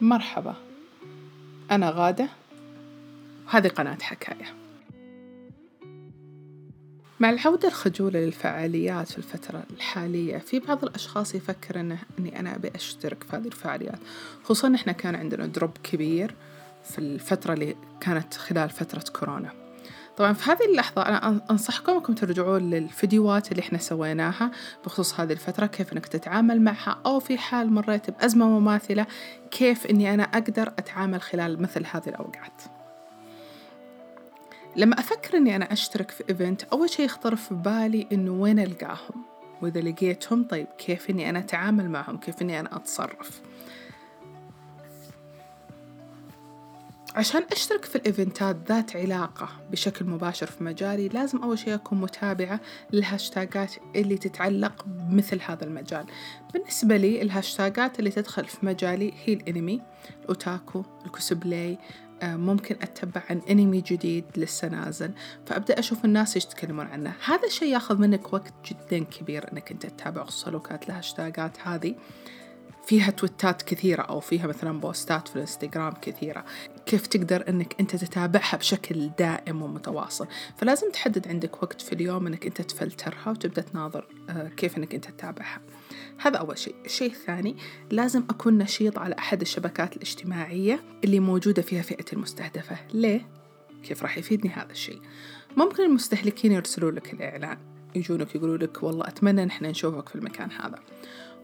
مرحبا. أنا غادة. وهذه قناة حكاية. مع العودة الخجولة للفعاليات في الفترة الحالية في بعض الأشخاص يفكر إنه إني أنا أبي أشترك في هذه الفعاليات. خصوصا إحنا كان عندنا دروب كبير في الفترة اللي كانت خلال فترة كورونا. طبعا في هذه اللحظة أنا أنصحكم أنكم ترجعون للفيديوهات اللي إحنا سويناها بخصوص هذه الفترة كيف أنك تتعامل معها أو في حال مريت بأزمة مماثلة كيف أني أنا أقدر أتعامل خلال مثل هذه الأوقات. لما أفكر أني أنا أشترك في event أول شيء يخطر في بالي أنه وين ألقاهم؟ وإذا لقيتهم طيب كيف أني أنا أتعامل معهم؟ كيف أني أنا أتصرف؟ عشان أشترك في الإيفنتات ذات علاقة بشكل مباشر في مجالي لازم أول شيء أكون متابعة للهاشتاجات اللي تتعلق بمثل هذا المجال. بالنسبة لي الهاشتاجات اللي تدخل في مجالي هي الأنمي الأوتاكو الكوسبلاي آه، ممكن أتبع عن أنمي جديد لسه نازل فأبدأ أشوف الناس إيش يتكلمون عنه. هذا الشيء ياخذ منك وقت جدا كبير أنك أنت تتابع خصوصا لو كانت الهاشتاجات هذه. فيها تويتات كثيرة أو فيها مثلا بوستات في الإنستغرام كثيرة. كيف تقدر أنك أنت تتابعها بشكل دائم ومتواصل. فلازم تحدد عندك وقت في اليوم أنك أنت تفلترها وتبدأ تناظر آه، كيف أنك أنت تتابعها. هذا أول شيء. الشيء الثاني لازم أكون نشيط على أحد الشبكات الاجتماعية اللي موجودة فيها فئتي المستهدفة. ليه؟ كيف راح يفيدني هذا الشيء؟ ممكن المستهلكين يرسلوا لك الإعلان يجونك يقولوا لك والله أتمنى نحن نشوفك في المكان هذا.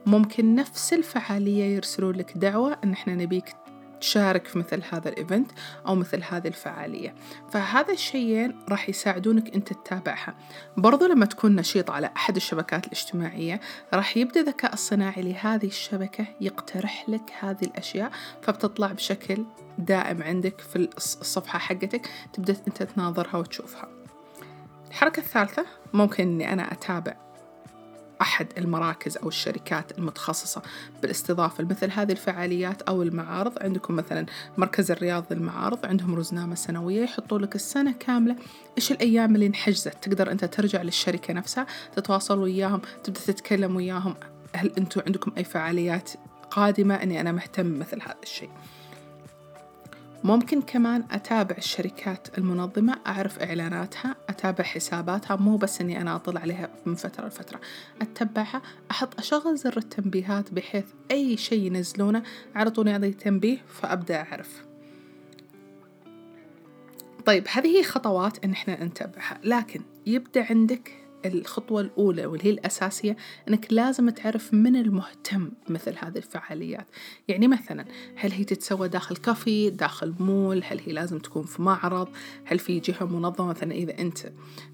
ممكن نفس الفعالية يرسلوا لك دعوة إن إحنا نبيك تشارك في مثل هذا الإيفنت أو مثل هذه الفعالية. فهذا الشيئين راح يساعدونك أنت تتابعها. برضو لما تكون نشيط على أحد الشبكات الاجتماعية راح يبدأ الذكاء الصناعي لهذه الشبكة يقترح لك هذه الأشياء فبتطلع بشكل دائم عندك في الصفحة حقتك تبدأ أنت تناظرها وتشوفها. الحركة الثالثة ممكن أني أنا أتابع أحد المراكز أو الشركات المتخصصة بالاستضافة لمثل هذه الفعاليات أو المعارض. عندكم مثلا مركز الرياض للمعارض عندهم رزنامة سنوية يحطوا لك السنة كاملة. إيش الأيام اللي انحجزت؟ تقدر أنت ترجع للشركة نفسها تتواصل وياهم تبدأ تتكلم وياهم. هل أنتم عندكم أي فعاليات قادمة؟ أني أنا مهتم مثل هذا الشيء. ممكن كمان أتابع الشركات المنظمة أعرف إعلاناتها أتابع حساباتها مو بس أني أنا أطلع عليها من فترة لفترة. أتبعها أحط أشغل زر التنبيهات بحيث أي شيء ينزلونه على طول يعطي تنبيه فأبدأ أعرف. طيب هذه هي خطوات إن إحنا نتبعها. لكن يبدأ عندك الخطوة الأولى واللي هي الأساسية أنك لازم تعرف من المهتم بمثل هذه الفعاليات. يعني مثلا هل هي تتسوى داخل كافي داخل مول؟ هل هي لازم تكون في معرض؟ هل في جهة منظمة؟ مثلا إذا أنت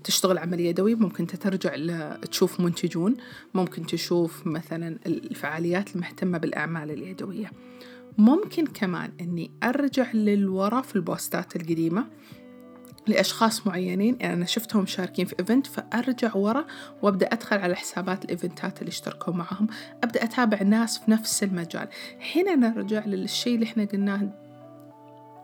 تشتغل عمل يدوي ممكن ترجع تشوف منتجون. ممكن تشوف مثلا الفعاليات المهتمة بالأعمال اليدوية. ممكن كمان أني أرجع للوراء في البوستات القديمة. لأشخاص معينين. يعني أنا شفتهم شاركين في event فأرجع ورا وأبدأ أدخل على حسابات الإيفنتات اللي اشتركوا معهم. أبدأ أتابع ناس في نفس المجال. هنا نرجع للشيء اللي إحنا قلناه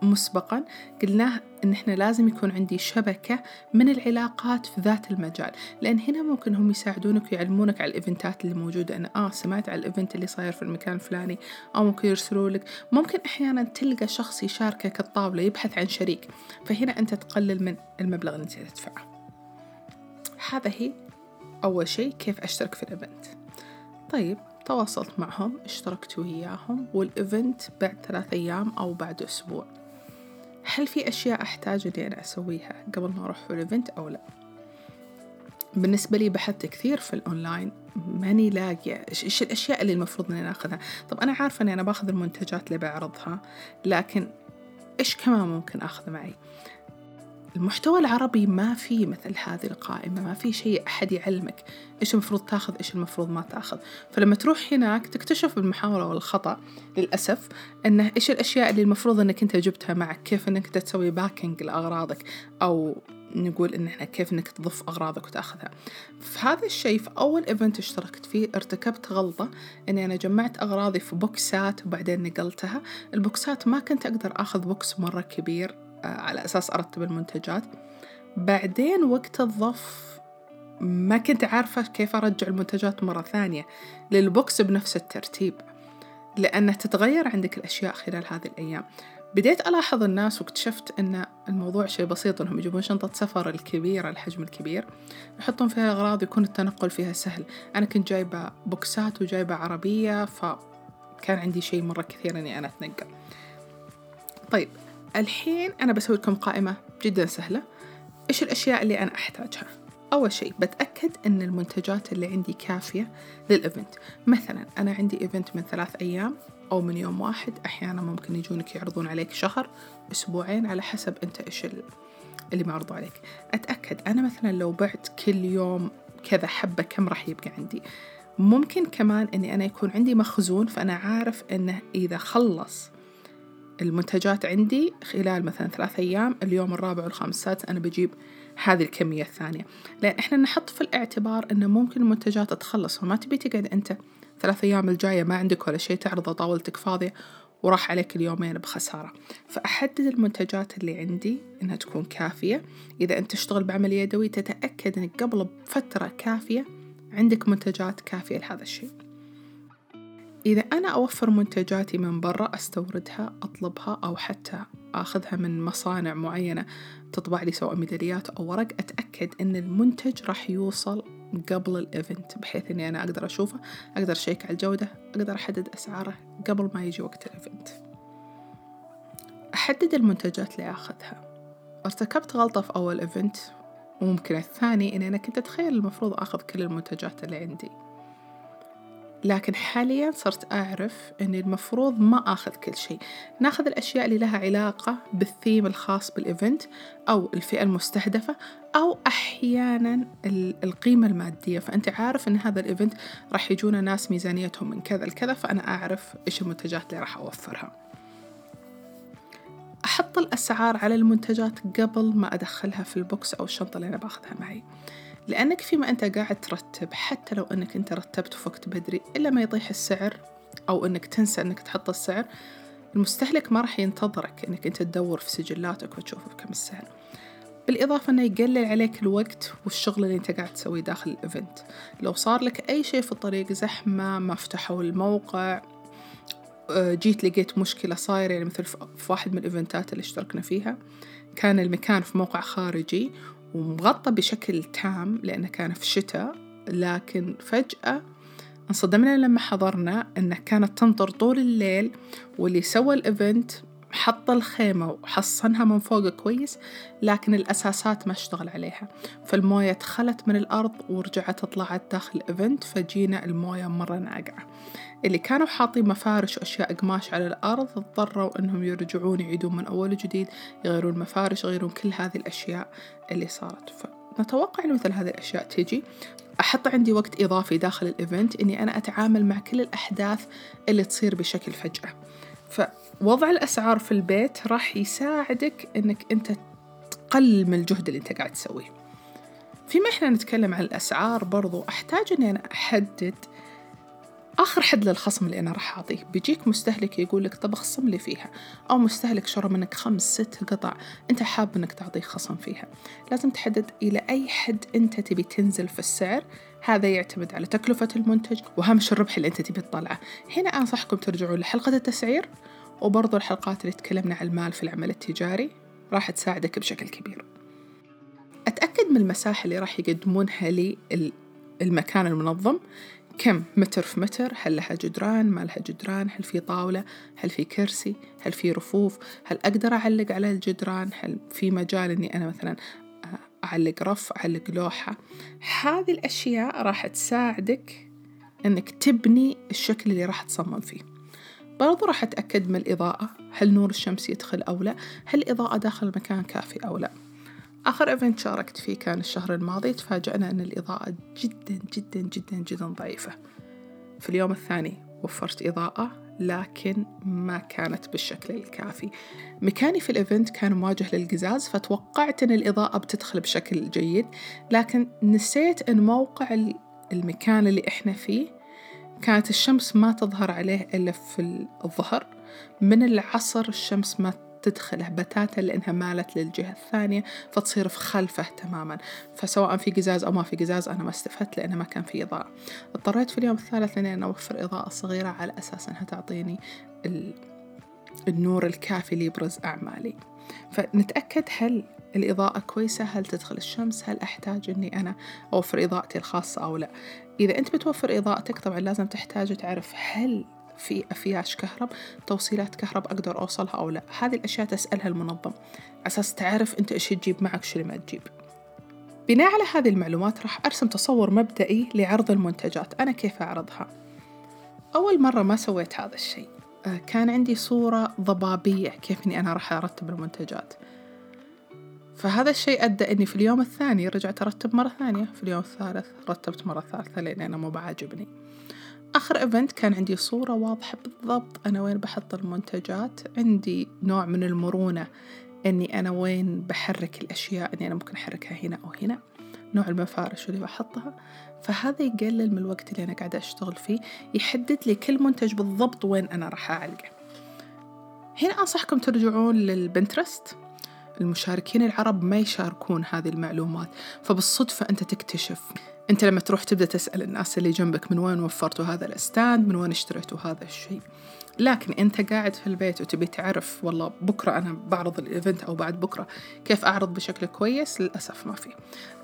مسبقا قلناه إن إحنا لازم يكون عندي شبكة من العلاقات في ذات المجال. لأن هنا ممكن هم يساعدونك ويعلمونك على الإيفنتات اللي موجودة أنا آه سمعت على ال event اللي صاير في المكان الفلاني أو ممكن يرسلوا لك. ممكن أحيانا تلقى شخص يشاركك الطاولة يبحث عن شريك. فهنا أنت تقلل من المبلغ اللي انت تدفعه. هذا هي أول شيء كيف أشترك في ال event. طيب تواصلت معهم اشتركت وياهم وال event بعد ثلاث أيام أو بعد أسبوع. هل في أشياء أحتاج إني أنا أسويها قبل ما أروح في ال event أو لا؟ بالنسبة لي بحثت كثير في الأونلاين ماني لاقية إيش الأشياء اللي المفروض إني أخذها؟ طب أنا عارفة إني أنا باخذ المنتجات اللي بعرضها لكن إيش كمان ممكن أخذ معي؟ المحتوى العربي ما في مثل هذه القائمة ما في شيء أحد يعلمك إيش المفروض تاخذ إيش المفروض ما تاخذ. فلما تروح هناك تكتشف بالمحاولة والخطأ للأسف أنه إيش الأشياء اللي المفروض أنك أنت جبتها معك؟ كيف أنك تسوي باكينج لأغراضك؟ أو نقول إن إحنا كيف إنك تضيف أغراضك وتاخذها. في هذا الشيء في أول event اشتركت فيه ارتكبت غلطة إني أنا جمعت أغراضي في بوكسات وبعدين نقلتها. البوكسات ما كنت أقدر أخذ box مرة كبير. على أساس أرتب المنتجات. بعدين وقت الضف ما كنت عارفة كيف أرجع المنتجات مرة ثانية. لل box بنفس الترتيب لأن تتغير عندك الأشياء خلال هذه الأيام. بديت ألاحظ الناس واكتشفت أن الموضوع شيء بسيط أنهم يجيبون شنطة سفر الكبيرة الحجم الكبير يحطون فيها أغراض يكون التنقل فيها سهل. أنا كنت جايبة بوكسات وجايبة عربية فكان عندي شيء مرة كثير أني أنا أتنقل. طيب الحين أنا بسوي لكم قائمة جدا سهلة. إيش الأشياء اللي أنا أحتاجها؟ أول شيء بتأكد أن المنتجات اللي عندي كافية لل event مثلا أنا عندي event من ثلاث أيام أو من يوم واحد. أحيانا ممكن يجونك يعرضون عليك شهر أسبوعين على حسب أنت إيش اللي معروض عليك. أتأكد أنا مثلا لو بعت كل يوم كذا حبة كم راح يبقى عندي. ممكن كمان أني أنا يكون عندي مخزون فأنا عارف أنه إذا خلص المنتجات عندي خلال مثلا ثلاث أيام اليوم الرابع والخامس السادس أنا بجيب هذه الكمية الثانية. لأن إحنا نحط في الاعتبار أنه ممكن المنتجات تخلص وما تبي تقعد أنت ثلاث أيام الجاية ما عندك ولا شيء تعرضه طاولتك فاضية وراح عليك اليومين بخسارة. فأحدد المنتجات اللي عندي إنها تكون كافية. إذا أنت تشتغل بعمل يدوي تتأكد أنك قبل بفترة كافية عندك منتجات كافية لهذا الشيء. إذا أنا أوفر منتجاتي من برا أستوردها أطلبها أو حتى أخذها من مصانع معينة تطبع لي سواء ميداليات أو ورق أتأكد أن المنتج راح يوصل قبل الإيفنت بحيث أني أنا أقدر أشوفه أقدر أشيك على الجودة أقدر أحدد أسعاره قبل ما يجي وقت ال event أحدد المنتجات اللي أخذها. ارتكبت غلطة في أول event وممكن الثاني إني أنا كنت أتخيل المفروض أخذ كل المنتجات اللي عندي. لكن حاليا صرت أعرف أني المفروض ما أخذ كل شيء. ناخذ الأشياء اللي لها علاقة بالثيم الخاص بال event أو الفئة المستهدفة أو أحيانا القيمة المادية. فأنت عارف أن هذا ال event راح يجونا ناس ميزانيتهم من كذا لكذا فأنا أعرف إيش المنتجات اللي راح أوفرها. أحط الأسعار على المنتجات قبل ما أدخلها في ال box أو الشنطة اللي أنا باخذها معي. لأنك فيما أنت قاعد ترتب حتى لو أنك أنت رتبت في وقت بدري إلا ما يطيح السعر أو أنك تنسى أنك تحط السعر المستهلك ما راح ينتظرك أنك أنت تدور في سجلاتك وتشوف بكم السعر. بالإضافة أنه يقلل عليك الوقت والشغل اللي أنت قاعد تسويه داخل ال event. لو صار لك أي شيء في الطريق زحمة ما فتحوا الموقع آه، جيت لقيت مشكلة صايرة يعني مثل في واحد من ال event ات اللي اشتركنا فيها كان المكان في موقع خارجي ومغطى بشكل تام لأنه كان في الشتاء لكن فجأة انصدمنا لما حضرنا أنه كانت تمطر طول الليل واللي سوى ال event حط الخيمة وحصنها من فوق كويس لكن الأساسات ما اشتغل عليها. فالموية دخلت من الأرض ورجعت طلعت داخل ال event فجينا الموية مرة ناقعة. اللي كانوا حاطين مفارش وأشياء قماش على الأرض اضطروا أنهم يرجعون يعيدون من أول وجديد يغيرون مفارش يغيرون كل هذه الأشياء اللي صارت. فنتوقع أن مثل هذه الأشياء تجي. أحط عندي وقت إضافي داخل ال event إني أنا أتعامل مع كل الأحداث اللي تصير بشكل فجأة. فوضع الأسعار في البيت راح يساعدك إنك أنت تقلل من الجهد اللي أنت قاعد تسويه. فيما إحنا نتكلم عن الأسعار برضو أحتاج إني أنا أحدد آخر حد للخصم اللي أنا راح أعطيه. بيجيك مستهلك يقول لك طب اخصم لي فيها. أو مستهلك شرى منك خمس ست قطع. أنت حاب أنك تعطيه خصم فيها. لازم تحدد إلى أي حد أنت تبي تنزل في السعر. هذا يعتمد على تكلفة المنتج وهامش الربح اللي أنت تبي تطلعه. هنا أنصحكم ترجعون لحلقة التسعير وبرضو الحلقات اللي تكلمنا عن المال في العمل التجاري راح تساعدك بشكل كبير. أتأكد من المساحة اللي راح يقدمونها لي المكان المنظم. كم؟ متر في متر. هل لها جدران؟ ما لها جدران. هل في طاولة؟ هل في كرسي؟ هل في رفوف؟ هل أقدر أعلق على الجدران؟ هل في مجال أني أنا مثلا أعلق رف أعلق لوحة. هذه الأشياء راح تساعدك أنك تبني الشكل اللي راح تصمم فيه. برضو راح أتأكد من الإضاءة. هل نور الشمس يدخل أو لا؟ هل الإضاءة داخل المكان كافي أو لا؟ آخر event شاركت فيه كان الشهر الماضي. تفاجأنا أن الإضاءة جدا جدا جدا جدا ضعيفة. في اليوم الثاني وفرت إضاءة لكن ما كانت بالشكل الكافي. مكاني في الإيفنت كان مواجه للقزاز فتوقعت أن الإضاءة بتدخل بشكل جيد لكن نسيت أن موقع المكان اللي إحنا فيه كانت الشمس ما تظهر عليه إلا في الظهر. من العصر الشمس ما تدخله بتاتا لأنها مالت للجهة الثانية فتصير في خلفه تماما. فسواء في قزاز أو ما في قزاز أنا ما استفدت لأنه ما كان في إضاءة. اضطريت في اليوم الثالث أني أنا أوفر إضاءة صغيرة على أساس أنها تعطيني النور الكافي ليبرز أعمالي. فنتأكد هل الإضاءة كويسة هل تدخل الشمس هل أحتاج أني أنا أوفر إضاءتي الخاصة أو لا. إذا أنت بتوفر إضاءتك طبعا لازم تحتاج تعرف هل في أفياش كهرب توصيلات كهرب أقدر أوصلها أو لا. هذه الأشياء تسألها المنظم. أساس تعرف أنت إيش تجيب معك شو ما تجيب. بناء على هذه المعلومات راح أرسم تصور مبدئي لعرض المنتجات. أنا كيف أعرضها؟ أول مرة ما سويت هذا الشيء. آه، كان عندي صورة ضبابية كيف إني أنا راح أرتب المنتجات. فهذا الشيء أدى إني في اليوم الثاني رجعت أرتب مرة ثانية في اليوم الثالث رتبت مرة ثالثة لأن أنا مو بعاجبني. آخر event كان عندي صورة واضحة بالضبط. أنا وين بحط المنتجات؟ عندي نوع من المرونة إني أنا وين بحرك الأشياء إني أنا ممكن أحركها هنا أو هنا. نوع المفارش اللي بحطها. فهذا يقلل من الوقت اللي أنا قاعدة أشتغل فيه. يحدد لي كل منتج بالضبط وين أنا راح أعلقه هنا أنصحكم ترجعون لل Pinterest. المشاركين العرب ما يشاركون هذه المعلومات. فبالصدفة أنت تكتشف. أنت لما تروح تبدأ تسأل الناس اللي جنبك من وين وفرتوا هذا ال stand من وين اشتريتوا هذا الشيء. لكن أنت قاعد في البيت وتبي تعرف والله بكرة أنا بعرض ال event أو بعد بكرة كيف أعرض بشكل كويس؟ للأسف ما في.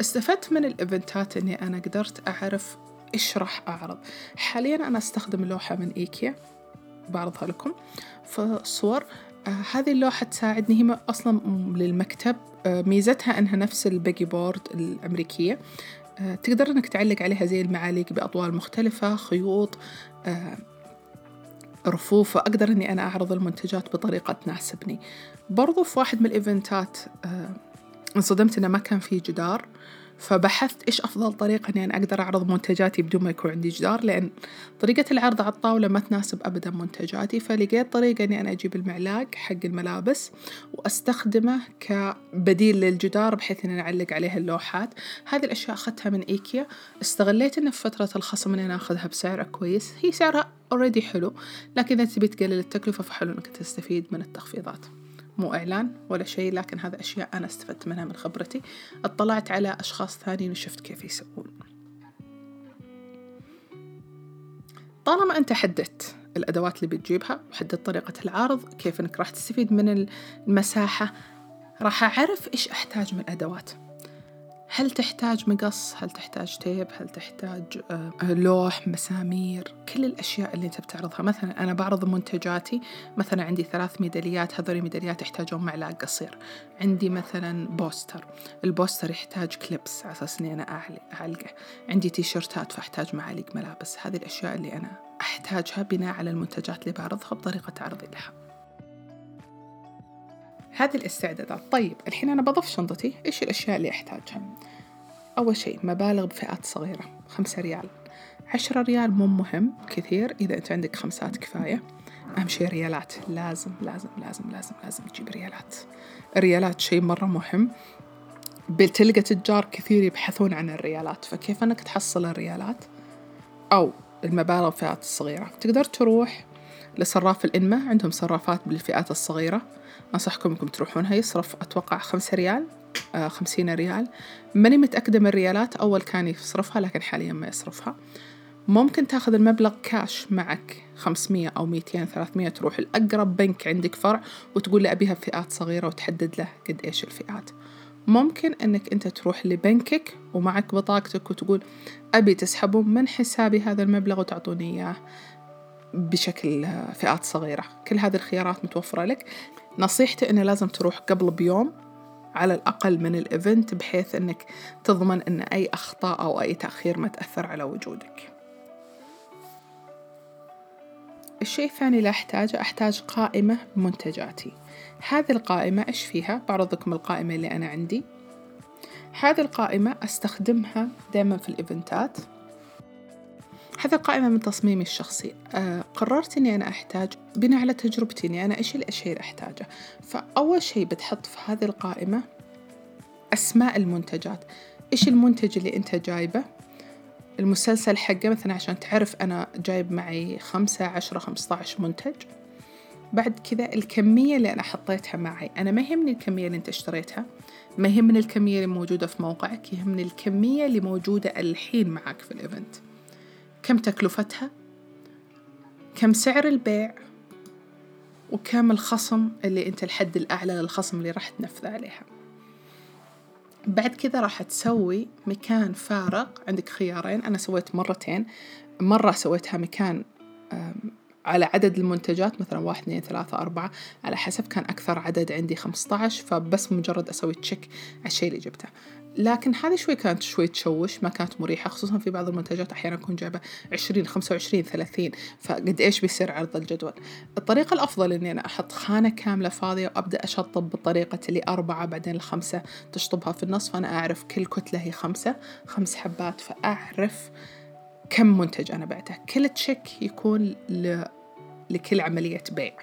استفدت من الإيفنتات أني أنا قدرت أعرف إيش راح أعرض. حاليا أنا أستخدم لوحة من إيكيا بعرضها لكم. فصور هذه اللوحة تساعدني. هي أصلا للمكتب. آه ميزتها أنها نفس البيجي بورد الأمريكية. آه تقدر أنك تعلق عليها زي المعاليق بأطوال مختلفة خيوط آه رفوف وأقدر أني أنا أعرض المنتجات بطريقة تناسبني. برضو في واحد من ال event ات آه انصدمت إنه ما كان في جدار. فبحثت إيش أفضل طريقة إني أنا أقدر أعرض منتجاتي بدون ما يكون عندي جدار لأن طريقة العرض على الطاولة ما تناسب أبدا منتجاتي. فلقيت طريقة إني أنا أجيب المعلاق حق الملابس وأستخدمه كبديل للجدار بحيث إني أعلق عليها اللوحات. هذه الأشياء أخذتها من إيكيا. استغليت إنه في فترة الخصم إني أخذها بسعر كويس. هي سعرها already حلو لكن إذا تبي تقلل التكلفة فحلو إنك تستفيد من التخفيضات. مو إعلان ولا شيء لكن هذا أشياء أنا استفدت منها من خبرتي. اطلعت على أشخاص ثانيين وشفت كيف يسوون. طالما أنت حددت الأدوات اللي بتجيبها وحددت طريقة العرض كيف أنك راح تستفيد من المساحة راح أعرف إيش أحتاج من أدوات. هل تحتاج مقص؟ هل تحتاج تيب؟ هل تحتاج آه، لوح مسامير؟ كل الأشياء اللي أنت بتعرضها مثلا أنا بعرض منتجاتي. مثلا عندي ثلاث ميداليات. هذول الميداليات يحتاجون معلق قصير. عندي مثلا poster. ال poster يحتاج clips على أساس إني أنا أعلقه. عندي تيشرتات فأحتاج معالق ملابس. هذه الأشياء اللي أنا أحتاجها بناء على المنتجات اللي بعرضها بطريقة عرضي لها. هذه الاستعدادات. طيب الحين أنا بضف شنطتي. إيش الأشياء اللي أحتاجها؟ أول شيء مبالغ بفئات صغيرة. خمسة ريال. عشرة ريال مو مهم كثير. إذا أنت عندك خمسات كفاية. أهم شيء ريالات. لازم لازم لازم لازم لازم تجيب ريالات. الريالات شيء مرة مهم. بتلقى تجار كثير يبحثون عن الريالات. فكيف أنك تحصل الريالات؟ أو المبالغ الفئات الصغيرة تقدر تروح لصراف الإنمة عندهم صرافات بالفئات الصغيرة. أنصحكم إنكم تروحونها. يصرف أتوقع خمسة ريال آه خمسين ريال. ماني متأكدة من الريالات. أول كان يصرفها لكن حاليا ما يصرفها. ممكن تاخذ المبلغ كاش معك. خمسمية أو ميتين ثلاثمية. تروح الأقرب بنك عندك فرع وتقول له أبيها فئات صغيرة وتحدد له قد إيش الفئات. ممكن أنك أنت تروح لبنكك ومعك بطاقتك وتقول أبي تسحبون من حسابي هذا المبلغ وتعطوني إياه. بشكل فئات صغيرة. كل هذه الخيارات متوفرة لك. نصيحتي أنه لازم تروح قبل بيوم على الأقل من ال event بحيث أنك تضمن أن أي أخطاء أو أي تأخير ما تأثر على وجودك. الشيء الثاني اللي أحتاجه أحتاج قائمة بمنتجاتي. هذه القائمة إيش فيها؟ بعرض لكم القائمة اللي أنا عندي. هذه القائمة أستخدمها دائما في ال event ات. هذا قائمة من تصميمي الشخصي. آه قررت أني أنا أحتاج بناء على تجربتي أني أنا إيش الأشياء اللي أحتاجها فأول شيء بتحط في هذه القائمة أسماء المنتجات. إيش المنتج اللي أنت جايبه؟ المسلسل حقه مثلا عشان تعرف أنا جايب معي خمسة عشرة خمسة عشر منتج. بعد كذا الكمية اللي أنا حطيتها معي. أنا ما يهمني الكمية اللي أنت اشتريتها. ما يهمني الكمية اللي موجودة في موقعك. يهمني الكمية اللي موجودة الحين معك في الإيفنت. كم تكلفتها؟ كم سعر البيع؟ وكم الخصم اللي أنت الحد الأعلى للخصم اللي راح تنفذ عليها؟ بعد كذا راح تسوي مكان فارغ عندك خيارين. أنا سويت مرتين. مرة سويتها مكان على عدد المنتجات مثلا واحد اثنين ثلاثة أربعة. على حسب كان أكثر عدد عندي خمسة عشر. فبس مجرد أسوي تشيك على الشيء اللي جبته. لكن هذه شوي كانت شوي تشوش ما كانت مريحة خصوصا في بعض المنتجات أحيانا أكون جايبة عشرين خمسة وعشرين ثلاثين فقد إيش بيصير عرض الجدول؟ الطريقة الأفضل إني أنا أحط خانة كاملة فاضية وأبدأ أشطب بطريقة اللي أربعة بعدين الخمسة تشطبها في النص فأنا أعرف كل كتلة هي خمسة خمس حبات فأعرف كم منتج أنا بعته. كل تشيك يكون ل... لكل عملية بيع.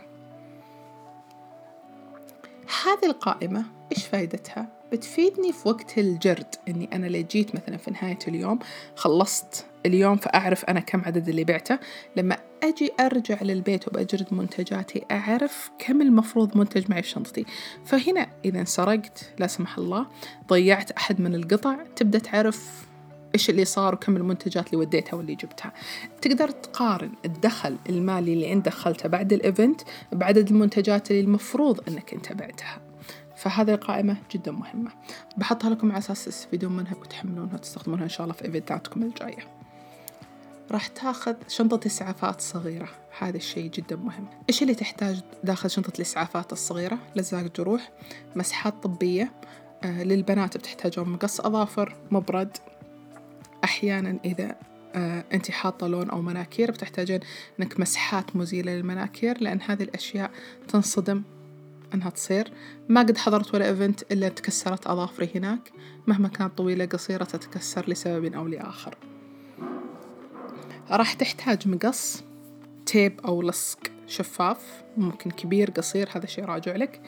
هذه القائمة إيش فايدتها؟ بتفيدني في وقت الجرد إني أنا اللي جيت مثلا في نهاية اليوم خلصت اليوم فأعرف أنا كم عدد اللي بعته. لما أجي أرجع للبيت وبأجرد منتجاتي أعرف كم المفروض منتج معي في شنطتي. فهنا إذا سرقت لا سمح الله ضيعت أحد من القطع تبدأ تعرف إيش اللي صار وكم المنتجات اللي وديتها واللي جبتها. تقدر تقارن الدخل المالي اللي أنت دخلته بعد الإيفنت بعدد المنتجات اللي المفروض أنك أنت بعتها. فهذه القائمة جدا مهمة. بحطها لكم على أساس تستفيدون منها وتحملونها وتستخدمونها إن شاء الله في إيفنتاتكم الجاية. راح تاخذ شنطة إسعافات صغيرة. هذا الشيء جدا مهم. إيش اللي تحتاج داخل شنطة الإسعافات الصغيرة؟ لزاق جروح مسحات طبية آه للبنات بتحتاجون مقص أظافر مبرد. أحيانا إذا آه أنت حاطة لون أو مناكير بتحتاجين إنك مسحات مزيلة للمناكير لأن هذه الأشياء تنصدم أنها تصير. ما قد حضرت ولا event إلا تكسرت أظافري هناك. مهما كانت طويلة قصيرة تتكسر لسبب أو لآخر. راح تحتاج مقص tape أو لصق شفاف ممكن كبير قصير هذا شيء راجع لك.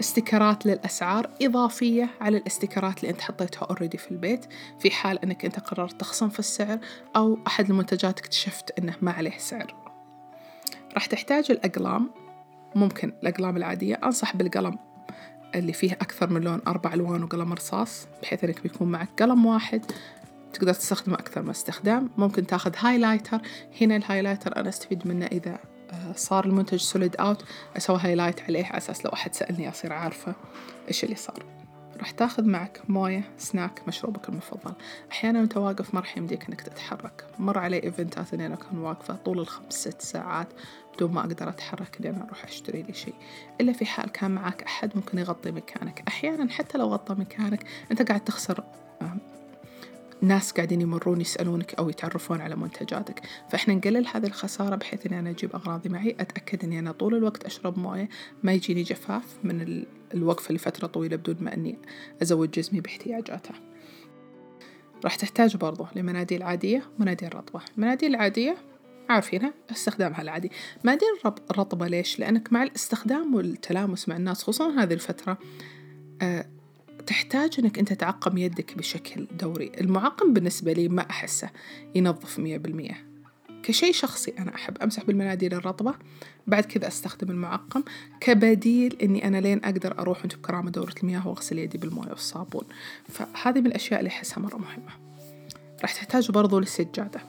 sticker ات للأسعار إضافية على ال sticker ات اللي أنت حطيتها already في البيت. في حال أنك أنت قررت تخصم في السعر أو أحد المنتجات اكتشفت أنه ما عليه سعر. راح تحتاج الأقلام. ممكن الأقلام العادية. أنصح بالقلم اللي فيه أكثر من لون أربع ألوان وقلم رصاص بحيث أنك بيكون معك قلم واحد. تقدر تستخدمه أكثر من استخدام. ممكن تاخذ highlighter هنا ال highlighter أنا أستفيد منه إذا صار المنتج sold out أسوي highlight عليه على أساس لو أحد سألني أصير عارفة إيش اللي صار. راح تاخذ معك موية سناك مشروبك المفضل. أحيانا وأنت واقف ما راح يمديك إنك تتحرك. مر علي event ات إني أنا أكون واقفة طول الخمس ست ساعات. بدون ما أقدر أتحرك إني أنا أروح أشتري لي شيء. إلا في حال كان معك أحد ممكن يغطي مكانك. أحيانا حتى لو غطى مكانك أنت قاعد تخسر ناس قاعدين يمرون يسألونك أو يتعرفون على منتجاتك. فإحنا نقلل هذه الخسارة بحيث إني أنا أجيب أغراضي معي. أتأكد إني أنا طول الوقت أشرب موية. ما يجيني جفاف من الوقفة لفترة طويلة بدون ما أني أزود جسمي باحتياجاته راح تحتاج برضو لمناديل عادية ومناديل رطبة. المناديل العادية عارفينها استخدامها العادي. مناديل الرطبة ليش؟ لأنك مع الاستخدام والتلامس مع الناس خصوصا هذه الفترة أه تحتاج إنك أنت تعقم يدك بشكل دوري. المعقم بالنسبة لي ما أحسه ينظف مية بالمية. كشيء شخصي أنا أحب. أمسح بالمناديل الرطبة بعد كذا أستخدم المعقم. كبديل إني أنا لين أقدر أروح وأنت بكرامة دورة المياه وأغسل يدي بالموية والصابون. فهذه من الأشياء اللي أحسها مرة مهمة. راح تحتاج برضو للسجادة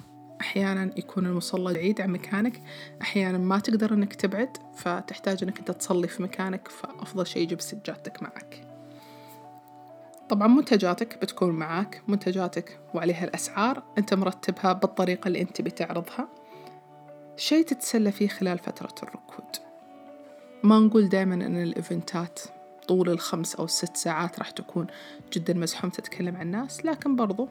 أحيانا يكون المصلى بعيد عن مكانك أحيانا ما تقدر إنك تبعد فتحتاج إنك أنت تصلي في مكانك فأفضل شيء جيب سجادتك معك. طبعا منتجاتك بتكون معاك منتجاتك وعليها الأسعار أنت مرتبها بالطريقة اللي أنت بتعرضها شيء تتسلى فيه خلال فترة الركود. ما نقول دائما أن الإيفنتات طول الخمس أو الست ساعات راح تكون جدا مزحوم تتكلم عن الناس لكن برضو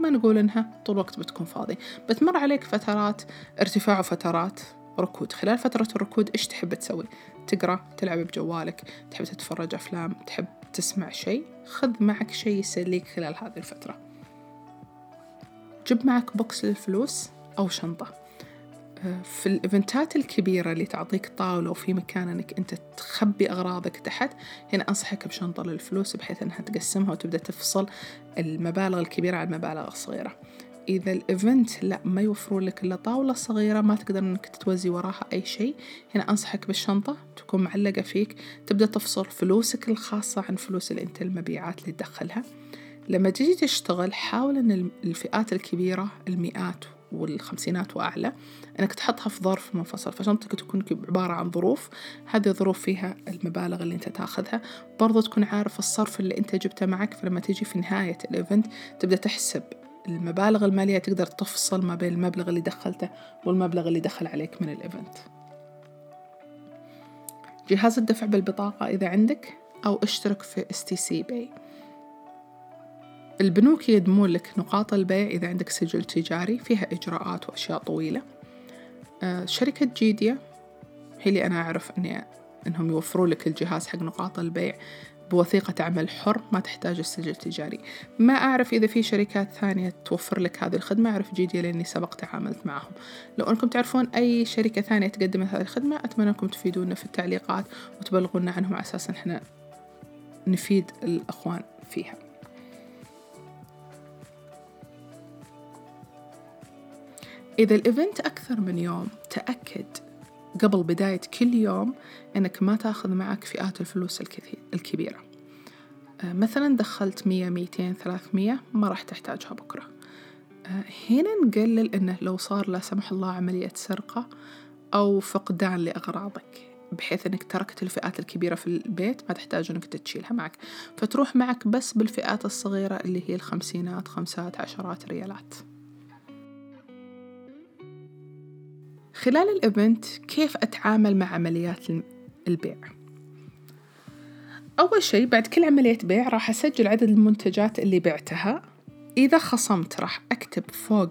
ما نقول إنها طول الوقت بتكون فاضي. بتمر عليك فترات ارتفاع وفترات ركود. خلال فترة الركود إيش تحب تسوي؟ تقرأ تلعب بجوالك تحب تتفرج أفلام تحب تسمع شيء. خذ معك شيء يسليك خلال هذه الفترة. جيب معك box للفلوس أو شنطة. في ال event ات الكبيرة اللي تعطيك طاولة وفي مكان إنك أنت تخبي أغراضك تحت هنا أنصحك بشنطة للفلوس بحيث إنها تقسمها وتبدأ تفصل المبالغ الكبيرة عن المبالغ الصغيرة. إذا الإيفنت لا ما يوفرون لك إلا طاولة صغيرة ما تقدر إنك تتوزي وراها أي شيء. هنا أنصحك بالشنطة تكون معلقة فيك تبدأ تفصل فلوسك الخاصة عن فلوس اللي أنت المبيعات اللي تدخلها. لما تجي تشتغل حاول أن الفئات الكبيرة المئات والخمسينات وأعلى أنك تحطها في ظرف منفصل. فشنطتك تكون عبارة عن ظروف هذه الظروف فيها المبالغ اللي أنت تأخذها. برضو تكون عارف الصرف اللي أنت جبته معك فلما تيجي في نهاية ال event تبدأ تحسب المبالغ المالية تقدر تفصل ما بين المبلغ اللي دخلته والمبلغ اللي دخل عليك من ال event جهاز الدفع بالبطاقة إذا عندك أو اشترك في STC Pay. البنوك يقدمون لك نقاط البيع إذا عندك سجل تجاري فيها إجراءات وأشياء طويلة. آه، شركة جيديا هي اللي أنا أعرف أني أنهم يوفروا لك الجهاز حق نقاط البيع بوثيقة عمل حر ما تحتاج السجل التجاري. ما أعرف إذا في شركات ثانية توفر لك هذه الخدمة أعرف جيديا لأني سبق تعاملت معهم. لو أنكم تعرفون أي شركة ثانية تقدم هذه الخدمة أتمنى أنكم تفيدونا في التعليقات وتبلغونا عنهم على أساس إحنا نفيد الأخوان فيها. إذا الإيفنت أكثر من يوم تأكد قبل بداية كل يوم أنك ما تأخذ معك فئات الفلوس الكبيرة. آه، مثلا دخلت مية ميتين ثلاثمية ما راح تحتاجها بكرة. آه، هنا نقلل أنه لو صار لا سمح الله عملية سرقة أو فقدان لأغراضك بحيث أنك تركت الفئات الكبيرة في البيت ما تحتاج أنك تشيلها معك. فتروح معك بس بالفئات الصغيرة اللي هي الخمسينات خمسات عشرات ريالات. خلال الإيفنت كيف أتعامل مع عمليات البيع؟ أول شيء بعد كل عملية بيع راح أسجل عدد المنتجات اللي بعتها. إذا خصمت راح أكتب فوق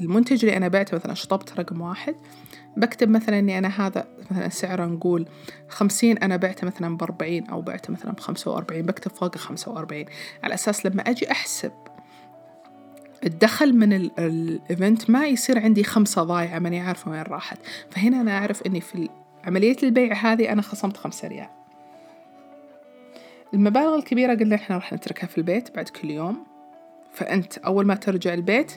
المنتج اللي أنا بعته مثلا شطبت رقم واحد. بكتب مثلا إني أنا هذا مثلا سعره نقول خمسين أنا بعته مثلا بأربعين أو بعته مثلا بخمسة وأربعين بكتب فوق خمسة وأربعين. على أساس لما أجي أحسب الدخل من ال event ما يصير عندي خمسة ضايعة ماني عارفة وين راحت. فهنا أنا أعرف إني في عملية البيع هذه أنا خصمت خمسة ريال. المبالغ الكبيرة قلنا إحنا راح نتركها في البيت بعد كل يوم. فأنت أول ما ترجع البيت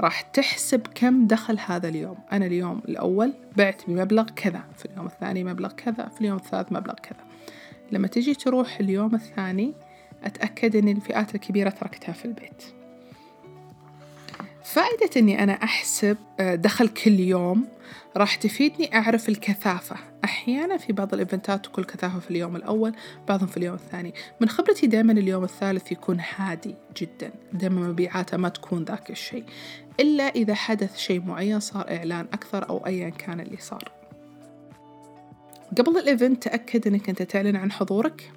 راح تحسب كم دخل هذا اليوم. أنا اليوم الأول بعت بمبلغ كذا في اليوم الثاني مبلغ كذا في اليوم الثالث مبلغ كذا. لما تجي تروح اليوم الثاني أتأكد أن الفئات الكبيرة تركتها في البيت. فائدة إني أنا أحسب آه، دخل كل يوم راح تفيدني أعرف الكثافة. أحيانا في بعض الإيفنتات تكون كثافة في اليوم الأول بعضهم في اليوم الثاني. من خبرتي دائما اليوم الثالث يكون هادي جدا. دائما مبيعاته ما تكون ذاك الشيء. إلا إذا حدث شيء معين صار إعلان أكثر أو أيا كان اللي صار. قبل ال event تأكد أنك أنت تعلن عن حضورك.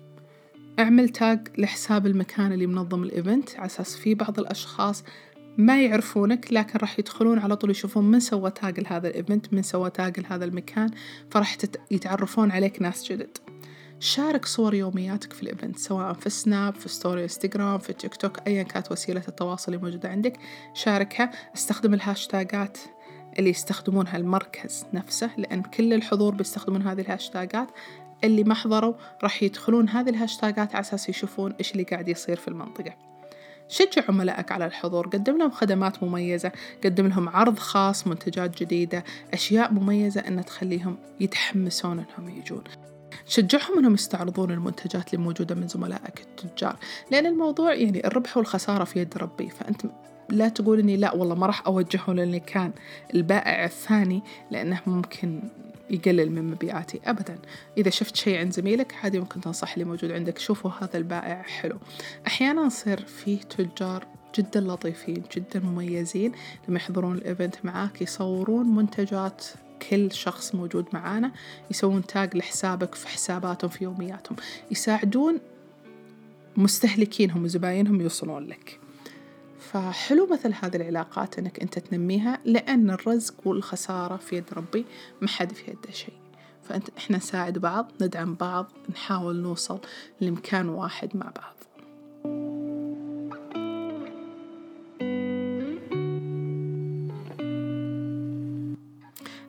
أعمل tag لحساب المكان اللي منظم ال event على أساس في بعض الأشخاص ما يعرفونك لكن راح يدخلون على طول يشوفون من سوى tag لهذا ال event من سوى tag لهذا المكان فراح يتعرفون عليك ناس جدد. شارك صور يومياتك في ال event سواء في سناب في story انستغرام في تيك توك ايا كانت وسيلة التواصل الموجودة عندك. شاركها استخدم الهاشتاجات اللي يستخدمونها المركز نفسه لأن كل الحضور بيستخدمون هذه الهاشتاجات. اللي ما حضروا راح يدخلون هذه الهاشتاجات على أساس يشوفون إيش اللي قاعد يصير في المنطقة. شجع عملائك على الحضور. قدم لهم خدمات مميزة قدم لهم عرض خاص منتجات جديدة أشياء مميزة أن تخليهم يتحمسون أنهم يجون. شجعهم أنهم يستعرضون المنتجات اللي موجودة من زملائك التجار. لأن الموضوع يعني الربح والخسارة في يد ربي. فأنت لا تقول إني لا والله ما راح أوجهه للي كان البائع الثاني لأنه ممكن يقلل من مبيعاتي أبدا. إذا شفت شيء عند زميلك عادي ممكن تنصح اللي موجود عندك. شوفوا هذا البائع حلو. أحيانا يصير فيه تجار جدا لطيفين جدا مميزين. لما يحضرون الإيفنت معاك يصورون منتجات كل شخص موجود معانا. يسوون تاج لحسابك في حساباتهم في يومياتهم. يساعدون مستهلكينهم وزباينهم يوصلون لك. فحلو مثل هذه العلاقات إنك أنت تنميها لأن الرزق والخسارة في يد ربي ما حد في يده شيء. فأنت إحنا نساعد بعض ندعم بعض نحاول نوصل لمكان واحد مع بعض.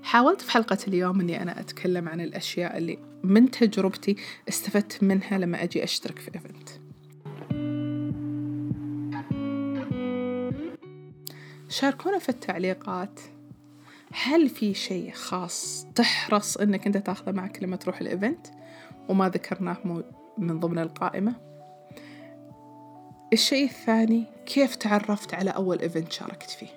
حاولت في حلقة اليوم أني أنا أتكلم عن الأشياء اللي من تجربتي استفدت منها لما أجي أشترك في event شاركونا في التعليقات. هل في شيء خاص تحرص إنك أنت تاخذه معك لما تروح ال event وما ذكرناه من ضمن القائمة؟ الشيء الثاني كيف تعرفت على أول event شاركت فيه؟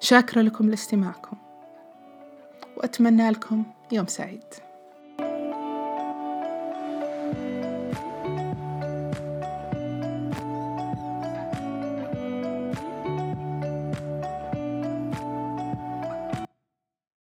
شاكرة لكم لاستماعكم وأتمنى لكم يوم سعيد.